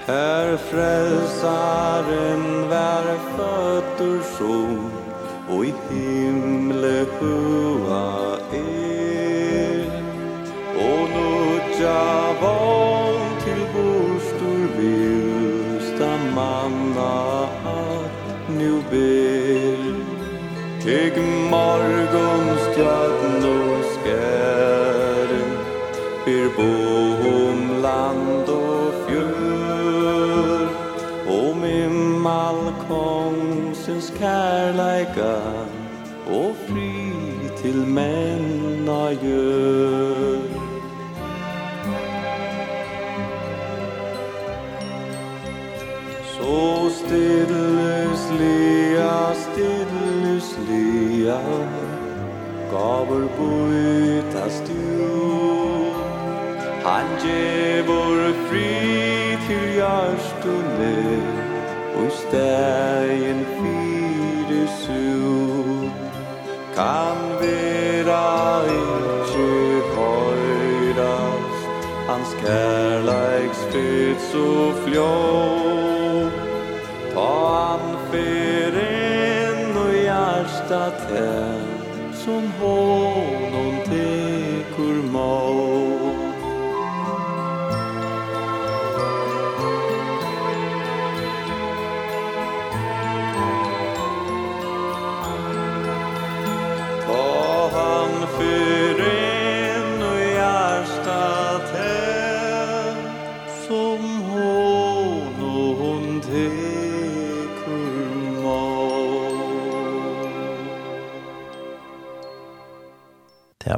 Herr frälsaren vär fötter sol och i himle hua er. Och nudja vån till borstor vilsta manna att nu ber. Teg morgonstjärnor skären ber bor Kristus kärleika och fri till männa gör Så stillus lia, gaver lia bytas du Han gevor fri til hjärstone Og i stegen kan vera ikkje høyrast Hans kærleiks fyrt så fljå Ta han fyrin og hjärsta tär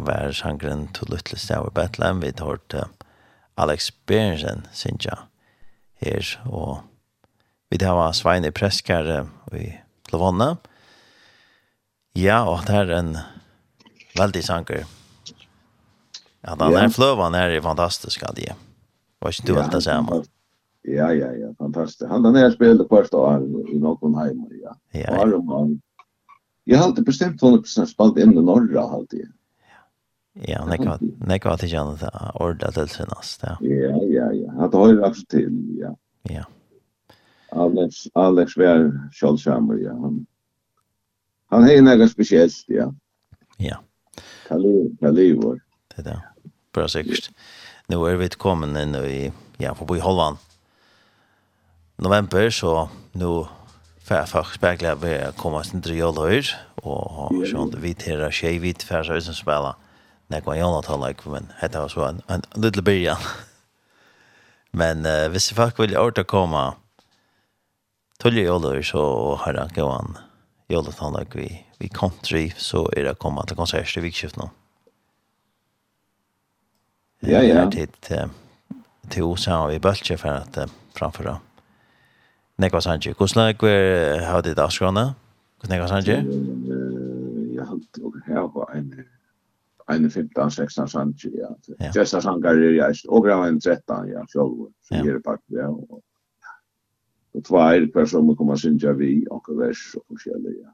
var sangren to Little stav i Bethlehem. Vi har hørt Alex Berensen, synes jeg, her. Og vi har Sveine Preskar i Lovånda. Ja, og det er en veldig sanger. Ja, den yeah. er fløven er fantastisk, hadde jeg. Var ikke du helt det samme? Ja, ja, ja, fantastisk. Han den er spillet første år i noen heimer, ja. Ja, ja. Jeg har alltid bestemt 100% spalt inn i Norra, alltid. Ja, nekva, nekva til kjenne det ordet til sinnast, ja. Ja, ja, ja, at høyre alt til, ja. Ja. Alex, Alex var kjølsamer, ja. Han, han hei nekka spesielt, ja. Ja. Kali, Kali var. Det er det, bra sikkert. Nå er vi kommet inn i, ja, for på i Holland. November, så nå för faktisk speglar vi kommer til tre år och sånt vi tera tjej vi tvärs ut som spelar när går jag att like men hetta var så en, en little bit men uh, hvis folk vill orta komma till jag så har jag gåan jag då han like vi vi country så är det komma till konsert i vikskift nu ja ja. Det uh, till osa vi bulche för att uh, framför då Nekva Sanji, hvordan er det har ditt avskrående? Hvordan er det, Sanji? Jeg har hatt og her var en en 15, 16 sanger, ja. Gesta sanger er jeg, og grav en 13, ja, sjolv, så er det part, ja, og og tvær personer kommer synja vi, og vers, og forskjellig, ja.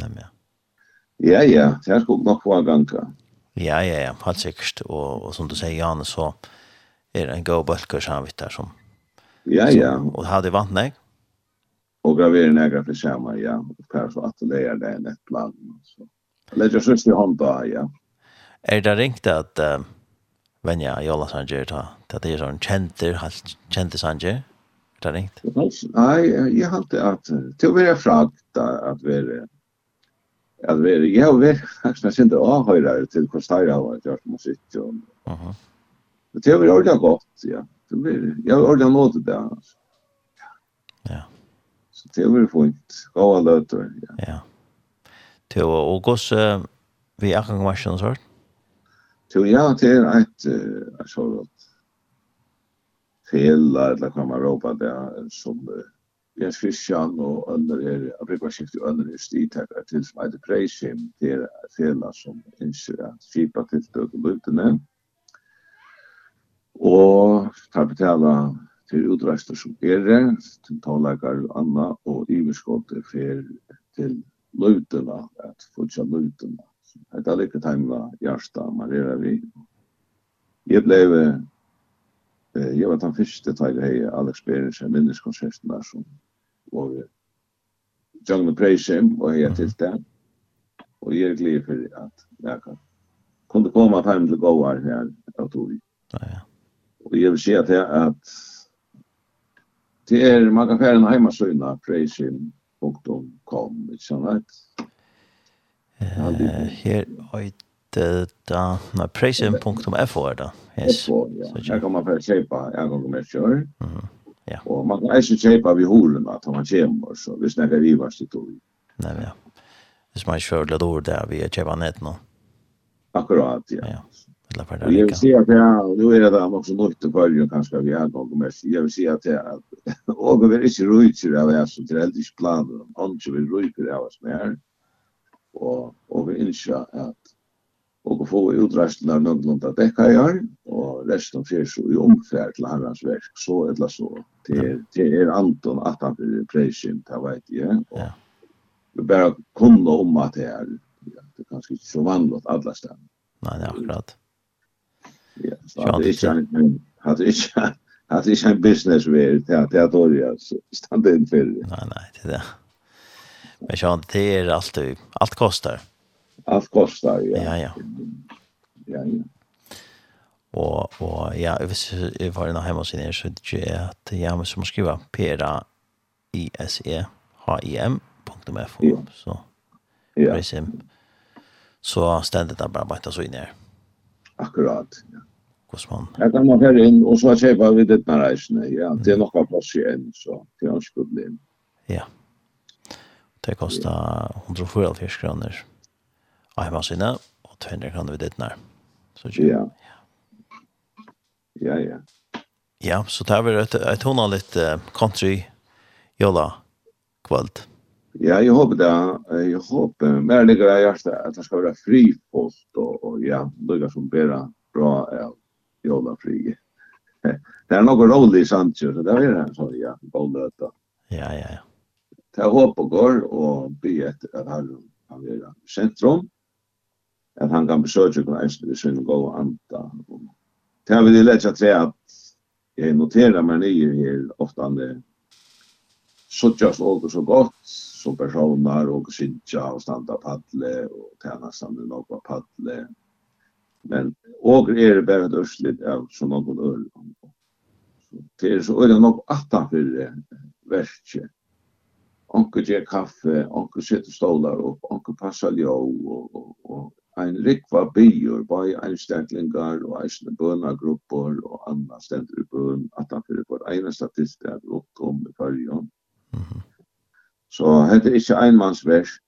Nei, ja. Ja, ja, det er skog nok hver ja. Ja, ja, helt sikkert, og, og som du sier, Jan så er det en god bølger vi der som... Ja, ja. og hadde vant deg? Og graverer negra for samme, ja, og kanskje at det er det enn et plan, så... Lägger sig i Honda, ja. Er det ringt at uh, Venja Jola Sanger ta ta det er sånn kjenter, halt känter Sanger. Er det ringt? Nej, jag har inte att till vara frakt att vara att vara jag har varit faktiskt inte avhöra till Costaira har varit gjort musik och Mhm. Det är väl ordentligt gott, ja. Det blir jag ordentligt det, där. Ja. Så det är väl fint. Gå alla ut ja. Ja til å uh, vi er akkurat være sånn sort? Jo, ja, det er et uh, så godt fel, eller kan man råpa det som uh, Jens Christian og andre er, jeg bruker skift i andre er stitakere til som heter preisim, det er fela som innskjer at skipa tiltøk og lutene, og tar betala til utreister som er det, til tåleikar og anna, og iverskottet fer til løytena, at futja løytena. Hetta ligger teimla hjarta, man er vi. Jeg blev, eh, jeg var den første tøyre hei all experience av minneskonsertene som var John McPraysham og hei til det. Og jeg er glad for at jeg kan kunne komme frem til gåar her av Tori. Ja, ja. Og jeg vil si at det at det er, man kan fære en heimasøyna, .com, ikke sånn rett? Her øyde da, nei, preisen.fo er da. Yes. FO, ja. Her kan man for kjøpe, jeg kan gå med kjør. Ja. Og man kan ikke kjøpe ved holen at man kommer, så hvis det er var sitt tog. Nei, ja. Hvis man ikke kjører litt ord der, vi er kjøper nett nå. Akkurat, ja. Ja. Eller för det. Jag vill säga att jag nu är det där också nytt på början kanske vi har något mer. Jag vill säga att jag och vi är inte rojt av oss så det är inte planer. Han så vill rojt av oss mer. Och och vi inser att och få utrustning av någon att det kan jag och resten för så i omfärd till hans verk så eller så till till Anton att han blir prejsint det vet ju. Ja. Vi bara kunde om att det är det kanske inte så vanligt alla ställen. Nej, det är akkurat. Ja, att det är inte en, det är att det är en business väl det att jag då jag stannar inte för det. Nej nej, det där. Men jag det er allt alt kostar. Allt kostar, ja. Ja, ja. Ja, ja. Og, og ja, hvis jeg var inne hjemme hos henne, så det är att jag måste skriva pera i s e h i m ja. så. Ja. Så stendet det bare bare så inn her. Akkurat. Ja hos man. Ja, kan man här in och så köpa vid det när reisen. Ja, det är några plats igen så det är inget problem. Ja. Det kostar 104 kronor. Jag har sina och 200 kronor vid det när. Så ja. Ja, ja. Ja, så tar vi et, ett hon litt lite country jolla kvalt. Ja, jag hoppas det. Jag hoppas mer ligger jag hjärta att det ska vara fri post och, och ja, lugga som bara bra jólafri. Det er noe rolig sannsjø, så det er en sånn, ja, bolløta. Ja, ja, ja. Det er håp og går, og by etter at han kan være sentrum, at han kan besøke hver eneste vi synes gå og anta. Det er det lett å se at jeg noterer meg nye her ofte han er suttjast og så godt, som personer og syntja og standa padle og tjena standa nokva padle. Mm Men og er det bare et ørslit av så noen øl. Det er så øyne nok atanfyr verket. Onkel gjør kaffe, onkel sitter stolar opp, onkel passar ljå, og, og, og en rikva byr, bare einstendlingar og eisne bønagrupper og anna stender i bøn, at han fyrir for eina statistik er rundt om i fyrjon. Mm -hmm. Så so, hette er ikkje einmannsversk.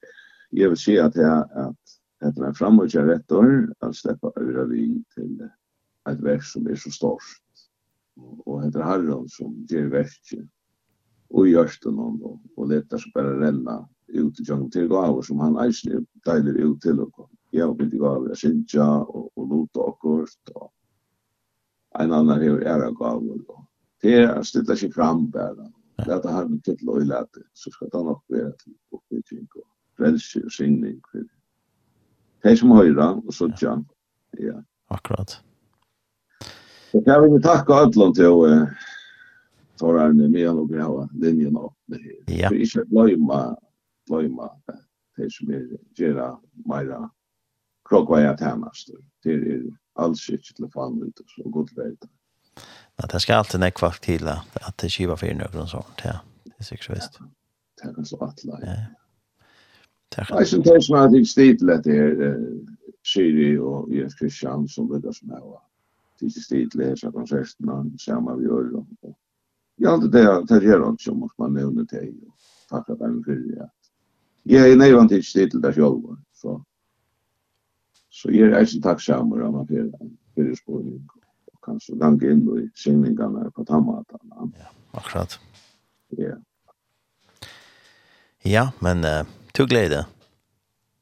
Jeg vil si at, jeg, at etter en framvurdja rettor, at sleppa øyra vi til et verk som er så stort. Og etter Harron som gjør verket, og gjørsten om, og, og leta seg bare renna ut til tjong til gaver som han eisne deiler ut til og kom. Jeg har begynt i gaver av Sintja og, og Lota og Kurt, og en annan hever æra gaver. Og det er stilla seg fram bare, leta han til og lete, så skal det nok være til oppbygging og frelse og signing for de som høyra og så tja. Ja. Akkurat. Og jeg vil takka Adlan til å tar han med og grava linjen opp. Ja. For ikke gløyma, gløyma det som er gjerra meira krokvaja tænast. Det er alls ikke til å fan ut og godt veit. Ja, det skal alltid nekva til at det skiva fyrir nøkron sånt, ja. Det er sikkert visst. Det er så atla, ja. ja. Jag syns det som att det stidlet är Siri och Jens Christian som brukar som här. Det är stidlet så kan festen samma vi gör dem. Jag hade det där gör också måste man nämna det. Tacka han för ja. Jag är nävan till stidlet där jag så. Så jag är så tacksam för att man för det spåret och kanske ganska in i sänningarna på tammatan. Ja, akkurat. Ja. Ja, men uh... Du gleder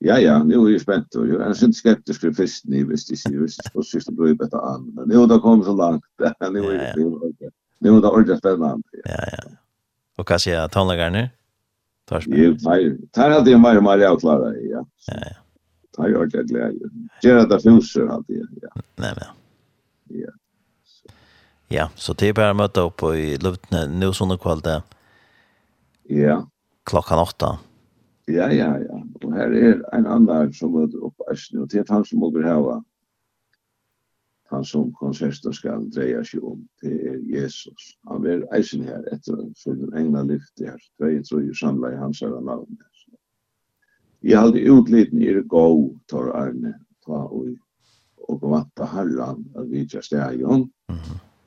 Ja, ja, nu er jeg spent, og jeg er sin skeptisk för fisken i hvis de sier, hvis de sig så blir det bättre an. Men nu då kommer så långt. Nu är det ordentligt. Nu är det ordentligt spännande. Ja, ja. Och vad säger tonläggaren nu? Tar spänn. Tar hade jag mer och mer avklara. Ja, ja. ja. Tar jag ordentligt glädje. Gör det fuser alltid. Ja. Nej, men. Ja. Ja, så det är bara att möta upp i luften nu sådana kvalitet. Ja. Klockan åtta. Ja Ja, ja, ja. Og her er en annan som er oppe æsne, og det er han som må hava. Han som konserter skal dreia seg om, det er Jesus. Han er eisen her etter for den egna lyft her. Tvei tror jeg samler i hans her navn. Jeg har aldri utliten i det gå, tar Arne, ta og og vatta herran av vidja stegion.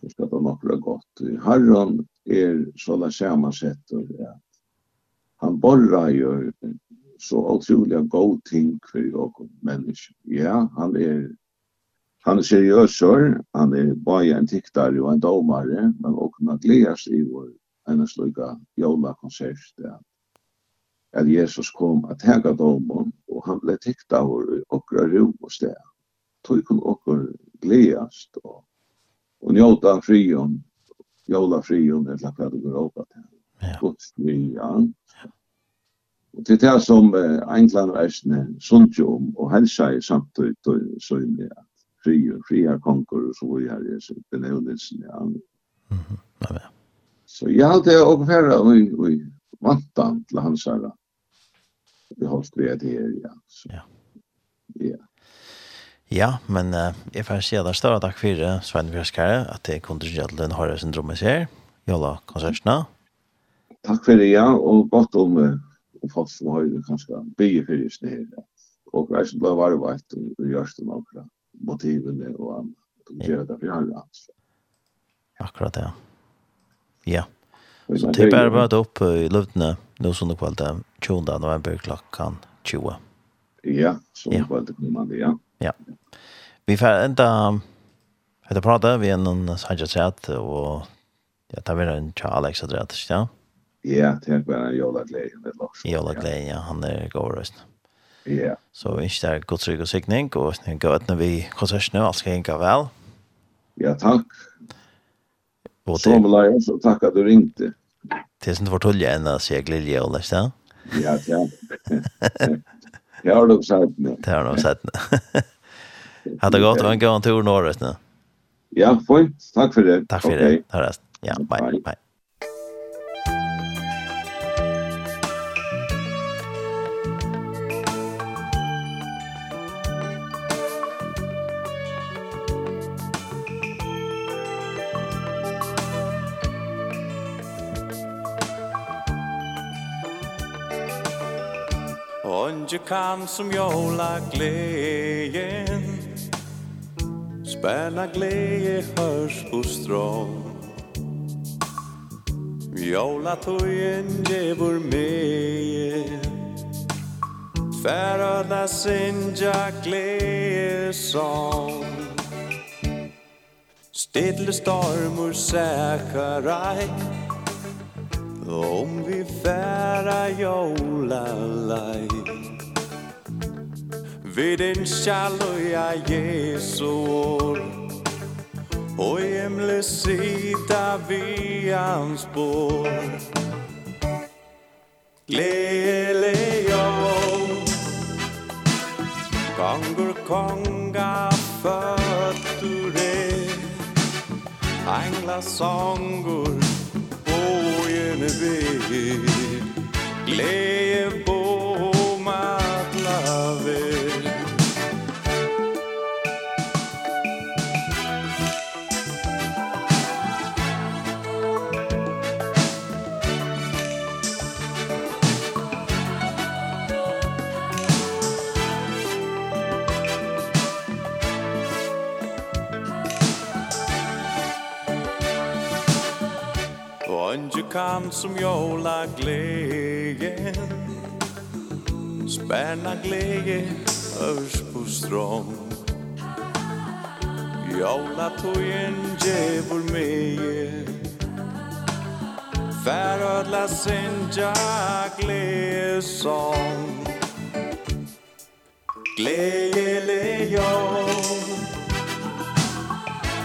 Det skapar nokra gott. Herran er sådana samansettor, ja han borrar jo så otroliga god ting for jag mennesker. Ja, han er han er seriøsør, han er bare en tiktare og en domare, men også man gledes i vår en sluga jola konsert där. Att Jesus kom at häga domen og han blev tiktad och okra ro og sted. Tog kun okra gledast, og, og njóta frion, jola frion eller hva det går åt til ja. Guds vilja. Og til det som eh, England reisende jo om og helsa i samtidig og søgne at fri og fri er konger og så var jeg her i benevnelsen. Ja. Mm -hmm. ja, ja. Så jeg hadde å færre og, og vantan til hans herre. Vi holdt ved det her, ja. Så, ja. Ja. Ja, men uh, jeg får si at det er større takk for Svein Bjørskare, at jeg kunne gjøre den høyre syndromet her, jolla konsertene, Takk for det, ja, og godt om, om folk som har kanskje bygge fyrir snir, og jeg som ble varvet og gjørst om akkurat motivene og annet, og gjør det for alle hans. Akkurat, ja. Ja. Så det er bare bare opp i luftene, nå som det kvalt 20. november klokken 20. Ja, så ja. kvalt det kommer ja. Ja. Vi får enda, heter prate, vi er noen sannsynlighet, og ja, det er en tja Alex, adrett, ikke ja. Ja. Ja, er bare en jola glede. med loss. Jola glädje, ja, han er god röst. Ja. Så vi är där god trygg og sikning og sen går ut når vi konserten nu allt ska hänga väl. Ja, tack. Och det Som så takk at du ringte. Det är inte vart tulla än att säga glädje och lästa. Ja, ja. Jag har du sagt det. Det har nog Ha det. godt, og en gång tur norrut nu. Ja, fint. Takk for det. Takk for för det. Ja, bye. Bye. Onge kan som jola glejen Spänna gleje hörs på strån Jola tojen djevor meje Färöda sinja gleje sång Stedle stormur säkarai Om vi færa jola lai Vid den shalloya Jesu år Og himle sida vi hans bor Lele jo Kongur konga fötture Angla songur Bojene vid Gleje på kan som jola gläge Spärna gläge örs på strång Jola tojen djevor meie Färödla sinja gläge song Gläge le jo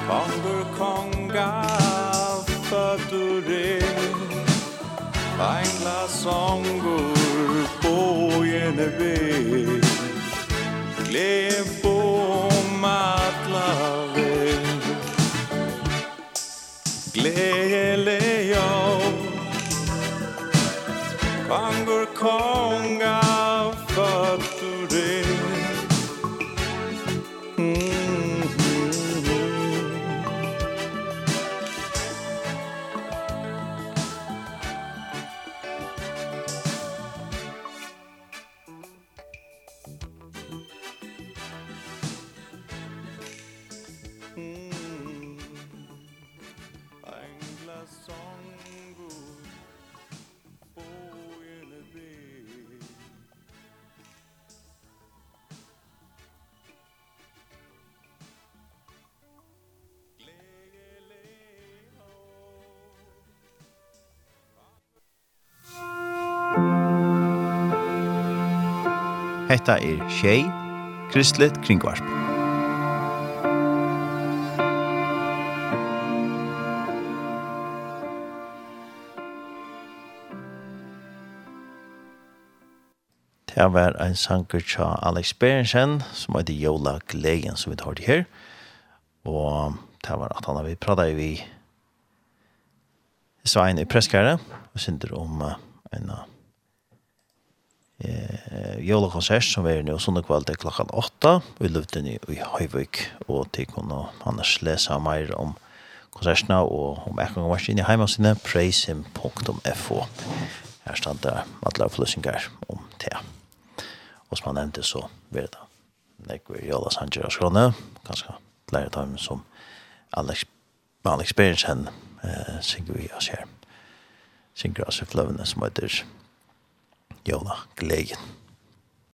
Kongur kongar fatture Ein glas ongur bojen er ve Glem på matla ve Glele jag Kongur kongar Hetta er Shay Kristlet Kringvarp. Det var en sanger tja Alex Berensen, som heter Jola Glegen, som vi tar til her. Og det var at han har vi pratet vi Svein i Presskære, og synder om en av eh jólakonsert som vi er nu sånne kvalitet klokkan 8 vi løpte i, i Høyvøk og til kunne annars lese mer om konsertene og om jeg kan komme inn i heimassene praisehim.fo her stand det alle opplysninger om det og som han nevnte så blir det nekver jola sanger og skrone ganske lærer dem som Alex Alex Berensen eh, synger vi oss her synger oss i fløvene som heter Jona Glegen.